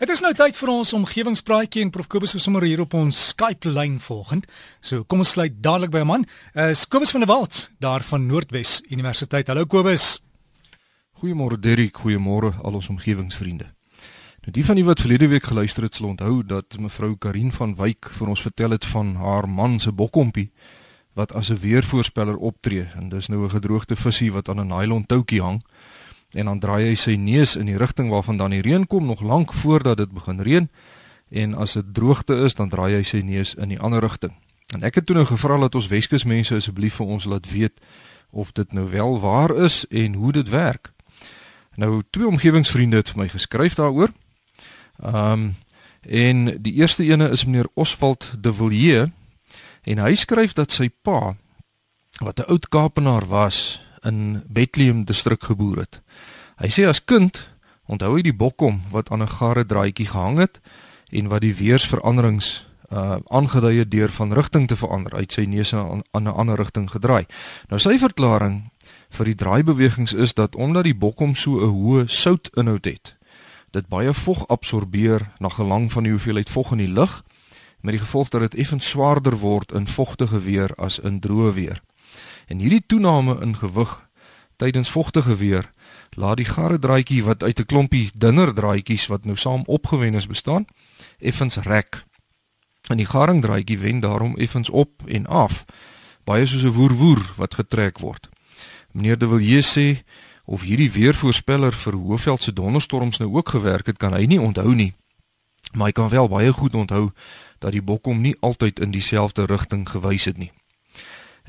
Dit is nou tyd vir ons omgewingspraatjie en Prof Kobus is sommer hier op ons Skype lyn volgend. So kom ons sluit dadelik by 'n man. Uh Kobus van der Walt daar van Noordwes Universiteit. Hallo Kobus. Goeiemôre Derrick, goeiemôre al ons omgewingsvriende. Nou die van julle wat verlede week geluister het, sal onthou dat mevrou Karin van Wyk vir ons vertel het van haar man se bokkompie wat as 'n weervoorspeller optree en dis nou 'n gedroogde visie wat aan 'n nylon toutjie hang en dan draai hy sy neus in die rigting waarvan dan die reën kom nog lank voordat dit begin reën en as dit droogte is dan draai hy sy neus in die ander rigting. En ek het toe nou gevra dat ons Weskus mense asseblief vir ons laat weet of dit nou wel waar is en hoe dit werk. Nou twee omgewingsvriende het vir my geskryf daaroor. Ehm um, en die eerste ene is meneer Oswald de Villiers en hy skryf dat sy pa wat 'n oud Kaapenaar was in Bethlehem distrik geboer het. Hy sê as kind onthou hy die bokkom wat aan 'n gare draadjie gehang het en wat die weersveranderings uh aangedui het deur van rigting te verander uit sy neus aan 'n ander rigting gedraai. Nou sy verklaring vir die draaibewegings is dat omdat die bokkom so 'n hoë soutinhoud het, dit baie vog absorbeer na gelang van die hoeveelheid vog in die lug met die gevolg dat dit effens swaarder word in vogtige weer as in droë weer. En hierdie toename in gewig tydens vogtige weer laat die gare draadjie wat uit 'n klompie dunner draadjies wat nou saam opgewen is bestaan effens rek. En die garing draadjie wen daarom effens op en af, baie soos 'n woer-woer wat getrek word. Meneer De Villiers sê of hierdie weervoorspeller vir Hoëveld se donderstorms nou ook gewerk het, kan hy nie onthou nie. Maar hy kan wel baie goed onthou dat die bokkom nie altyd in dieselfde rigting gewys het nie.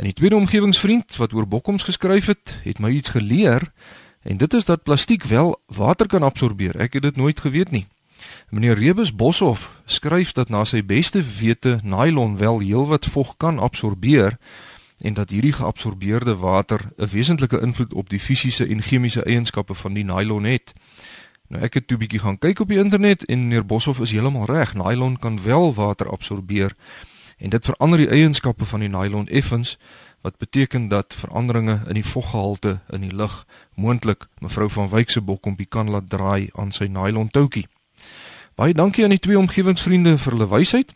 En die tweede omgewingsvriend wat oor bokkoms geskryf het, het my iets geleer en dit is dat plastiek wel water kan absorbeer. Ek het dit nooit geweet nie. Meneer Rebus Boshoff skryf dat na sy beste wete nylon wel heelwat vog kan absorbeer en dat hierdie geabsorbeerde water 'n wesentlike invloed op die fisiese en chemiese eienskappe van die nylon het. Nou ek het toe bietjie gaan kyk op die internet en meneer Boshoff is heeltemal reg. Nylon kan wel water absorbeer en dit verander die eienskappe van die nylon effens wat beteken dat veranderinge in die voggehalte in die lug moontlik mevrou van Wyk se bokkompie kan laat draai aan sy nylon toutjie. Baie dankie aan die twee omgewingsvriende vir hulle wysheid,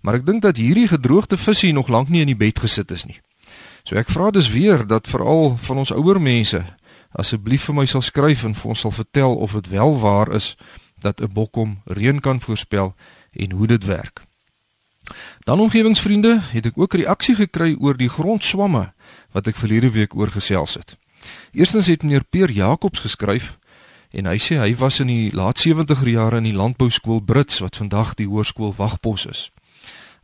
maar ek dink dat hierdie gedroogde visie nog lank nie in die bed gesit is nie. So ek vra dus weer dat veral van ons ouer mense asseblief vir my sal skryf en vir ons sal vertel of dit wel waar is dat 'n bokkom reën kan voorspel en hoe dit werk. Dan omgewingsvriende, het ek ook reaksie gekry oor die grondswamme wat ek verlede week oor gesels het. Eerstens het meneer Peer Jacobs geskryf en hy sê hy was in die laat 70er jare in die landbouskool Brits wat vandag die hoërskool Wagpos is.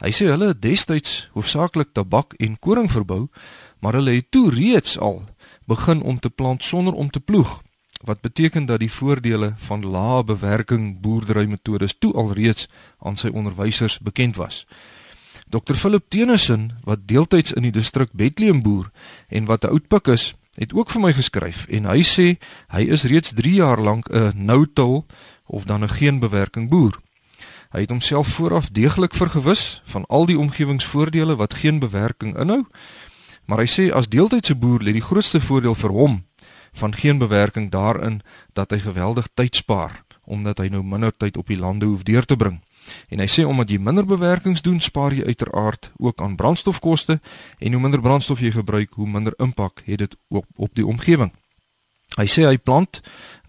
Hy sê hulle het destyds hoofsaaklik tabak en koring verbou, maar hulle het toe reeds al begin om te plant sonder om te ploeg wat beteken dat die voordele van lae bewerking boerderymetodes toe alreeds aan sy onderwysers bekend was. Dr Philip Tennyson wat deeltyds in die distrik Bethlehem boer en wat 'n oud pik is, het ook vir my geskryf en hy sê hy is reeds 3 jaar lank 'n no-till of dan 'n geen bewerking boer. Hy het homself vooraf deeglik vergewis van al die omgewingsvoordele wat geen bewerking inhou, maar hy sê as deeltydse boer lê die grootste voordeel vir hom van geen bewerking daarin dat hy geweldig tyd spaar omdat hy nou minder tyd op die lande hoef deur te bring. En hy sê omdat jy minder bewerkings doen, spaar jy uiteraard ook aan brandstofkoste en hoe minder brandstof jy gebruik, hoe minder impak het dit op op die omgewing. Hy sê hy plant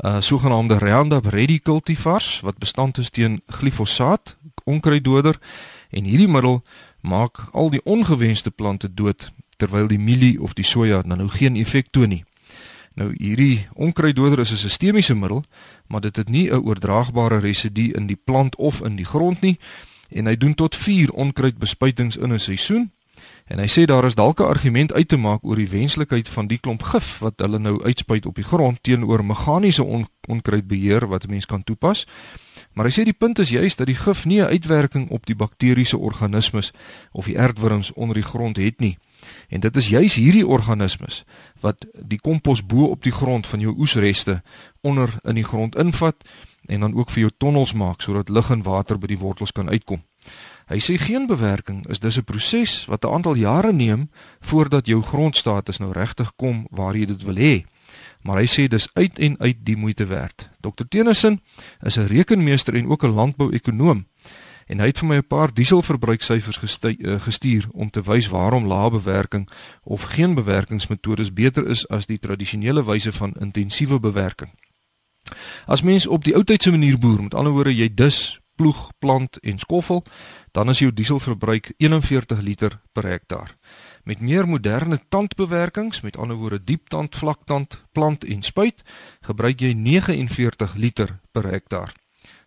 uh sogenaamde Roundup Ready cultivars wat bestand is teen glifosaat, onkruiddoder en hierdie middel maak al die ongewenste plante dood terwyl die mielie of die soja dan nou geen effek toon nie. Nou hierdie onkruiddoder is 'n sistemiese middel, maar dit het nie 'n oordraagbare residue in die plant of in die grond nie en hy doen tot 4 onkruidbespuitings in 'n seisoen. En hy sê daar is dalk 'n argument uit te maak oor die wenslikheid van die klomp gif wat hulle nou uitspuit op die grond teenoor meganiese on onkruidbeheer wat 'n mens kan toepas. Maar hy sê die punt is juist dat die gif nie 'n uitwerking op die bakteriese organismes of die aardwurms onder die grond het nie. En dit is juis hierdie organismes wat die kompos bo op die grond van jou oesreste onder in die grond invat en dan ook vir jou tonnels maak sodat lug en water by die wortels kan uitkom. Hy sê geen bewerking is dus 'n proses wat 'n aantal jare neem voordat jou grondstatus nou regtig kom waar jy dit wil hê. maar hy sê dis uit en uit die moeite werd. Dr Tennyson is 'n rekenmeester en ook 'n landbouekonoom en hy het vir my 'n paar dieselverbruiksyfers eh, gestuur om te wys waarom lae bewerking of geen bewerkingsmetodes beter is as die tradisionele wyse van intensiewe bewerking. As mens op die ou tydse manier boer, met ander woorde jy dus, ploeg, plant en skoffel, dan is jou dieselverbruik 41 liter per hektaar. Met meer moderne tandbewerkings, met ander woorde dieptand, vlaktand, plant en spuit, gebruik jy 49 liter per hektaar.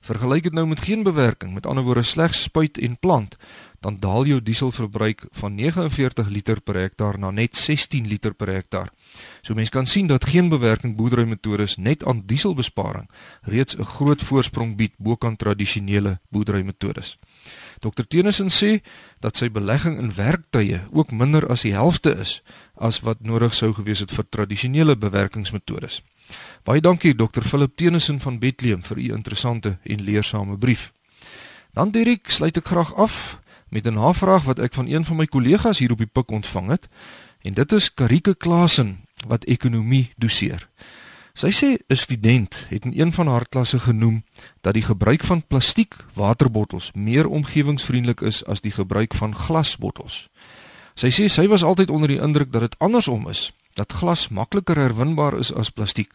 Vergelyk dit nou met geen bewerking, met ander woorde slegs spuit en plant, dan daal jou dieselverbruik van 49 liter per hektaar na net 16 liter per hektaar. So mens kan sien dat geen bewerking boerderymetodes net aan dieselbesparing reeds 'n groot voorsprong bied bo kan tradisionele boerderymetodes. Dr Tenison sê dat sy belegging in werktye ook minder as die helfte is as wat nodig sou gewees het vir tradisionele bewerkingsmetodes. Baie dankie Dr Philip Tenison van Bethlehem vir u interessante en leersame brief. Dan Dirk, sluit ek graag af met 'n navraag wat ek van een van my kollegas hier op die pik ontvang het en dit is Karike Klasen wat ekonomie doseer. Sy sê 'n student het in een van haar klasse genoem dat die gebruik van plastiek waterbottels meer omgewingsvriendelik is as die gebruik van glasbottels. Sy sê sy was altyd onder die indruk dat dit andersom is, dat glas makliker herwinbaar is as plastiek.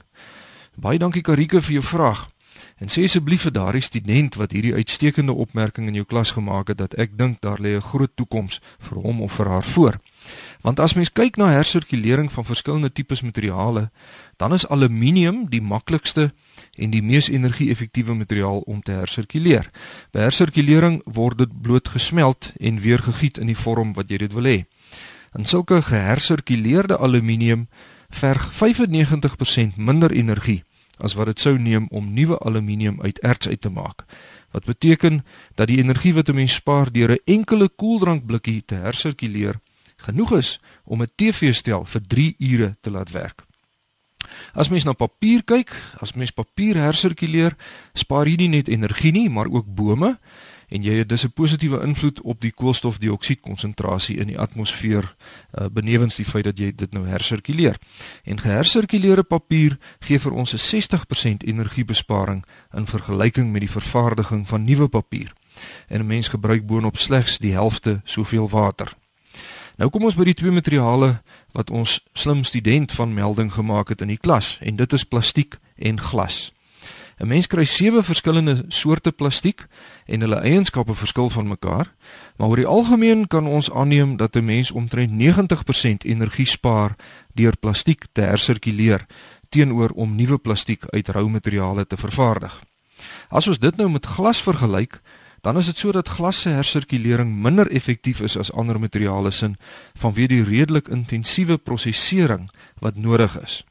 Baie dankie Karike vir jou vraag. En sê asseblief vir daardie student wat hierdie uitstekende opmerking in jou klas gemaak het dat ek dink daar lê 'n groot toekoms vir hom of vir haar voor. Want as mens kyk na hersirkulering van verskillende tipes materiale, dan is aluminium die maklikste en die mees energie-effektiewe materiaal om te hersirkuleer. By hersirkulering word dit bloot gesmelt en weer gegiet in die vorm wat jy dit wil hê. In sulke gehersirkuleerde aluminium verg 95% minder energie as wat dit sou neem om nuwe aluminium uit erts uit te maak. Wat beteken dat die energie wat 'n mens spaar deur 'n enkele koeldrankblikkie te hersirkuleer genoeg is om 'n TV-stel vir 3 ure te laat werk. As mens na papier kyk, as mens papier hersirkuleer, spaar jy nie net energie nie, maar ook bome en jy het dus 'n positiewe invloed op die koolstofdioksied konsentrasie in die atmosfeer uh, benewens die feit dat jy dit nou hersirkuleer. En gehersirkuleerde papier gee vir ons 'n 60% energiebesparing in vergelyking met die vervaardiging van nuwe papier. En 'n mens gebruik boonop slegs die helfte soveel water. Nou kom ons by die twee materiale wat ons slim student van melding gemaak het in die klas en dit is plastiek en glas. 'n Mens kry sewe verskillende soorte plastiek en hulle eienskappe verskil van mekaar, maar oor die algemeen kan ons aanneem dat 'n mens omtrent 90% energie spaar deur plastiek te hersirkuleer teenoor om nuwe plastiek uit rou materiale te vervaardig. As ons dit nou met glas vergelyk, dan is dit so dat glas se hersirkulering minder effektief is as ander materiale sin vanweë die redelik intensiewe prosesering wat nodig is.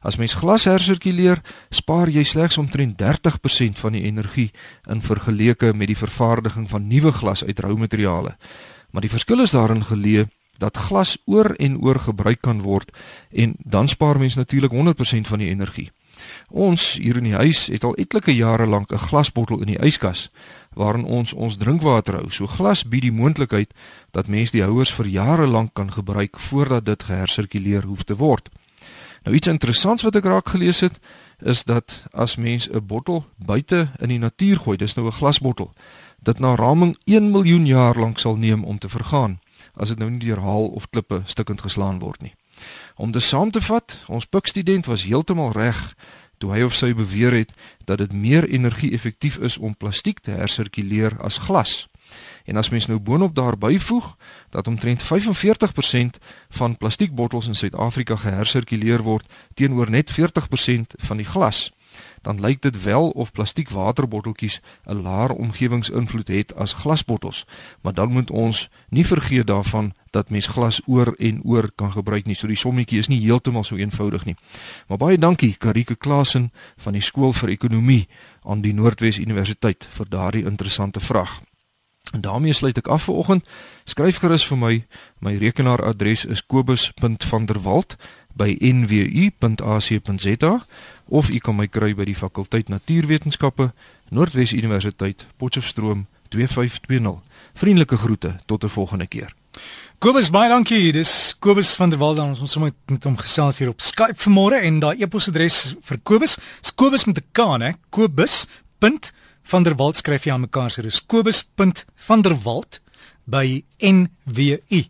As mens glas hersirkuleer, spaar jy slegs omtrent 30% van die energie in vergeleke met die vervaardiging van nuwe glas uit rou materiale. Maar die verskil is daarin geleë dat glas oor en oor gebruik kan word en dan spaar mens natuurlik 100% van die energie. Ons hier in die huis het al etlike jare lank 'n glasbottel in die yskas waarin ons ons drinkwater hou. So glas bied die moontlikheid dat mens die houers vir jare lank kan gebruik voordat dit gehersirkuleer hoef te word. Nou iets interessants wat ek raak gelees het is dat as mens 'n bottel buite in die natuur gooi, dis nou 'n glasbottel, dit na raming 1 miljoen jaar lank sal neem om te vergaan as dit nou nie deur haal of klippe stukkend geslaan word nie. Om dit saam te vat, ons pikstudent was heeltemal reg toe hy of sy beweer het dat dit meer energie-effektief is om plastiek te hersirkuleer as glas. En as mens nou boonop daarby voeg dat omtrent 45% van plastiekbottels in Suid-Afrika gehersirkuleer word teenoor net 40% van die glas, dan lyk dit wel of plastiek waterbotteltjies 'n laer omgewingsinvloed het as glasbottels, maar dan moet ons nie vergeet daarvan dat mens glas oor en oor kan gebruik nie. So die sommetjie is nie heeltemal so eenvoudig nie. Maar baie dankie Karike Klasen van die skool vir ekonomie aan die Noordwes Universiteit vir daardie interessante vraag. En daarmee sluit ek af vir oggend. Skryf gerus vir my. My rekenaaradres is kobus.vanderwalt by nwu.ac.za of u kan my kry by die fakulteit Natuurwetenskappe, Noordwes Universiteit, Potchefstroom 2520. Vriendelike groete tot 'n volgende keer. Kobus baie dankie. Dis Kobus van der Walden. Ons ons moet met hom gesels hier op Skype vanmôre en daai e-posadres vir Kobus, is Kobus met 'n K, né? Kobus. Punt, Van der Walt skryf jy aan mekaar se Kobus.vanderwalt by nwu.ac.za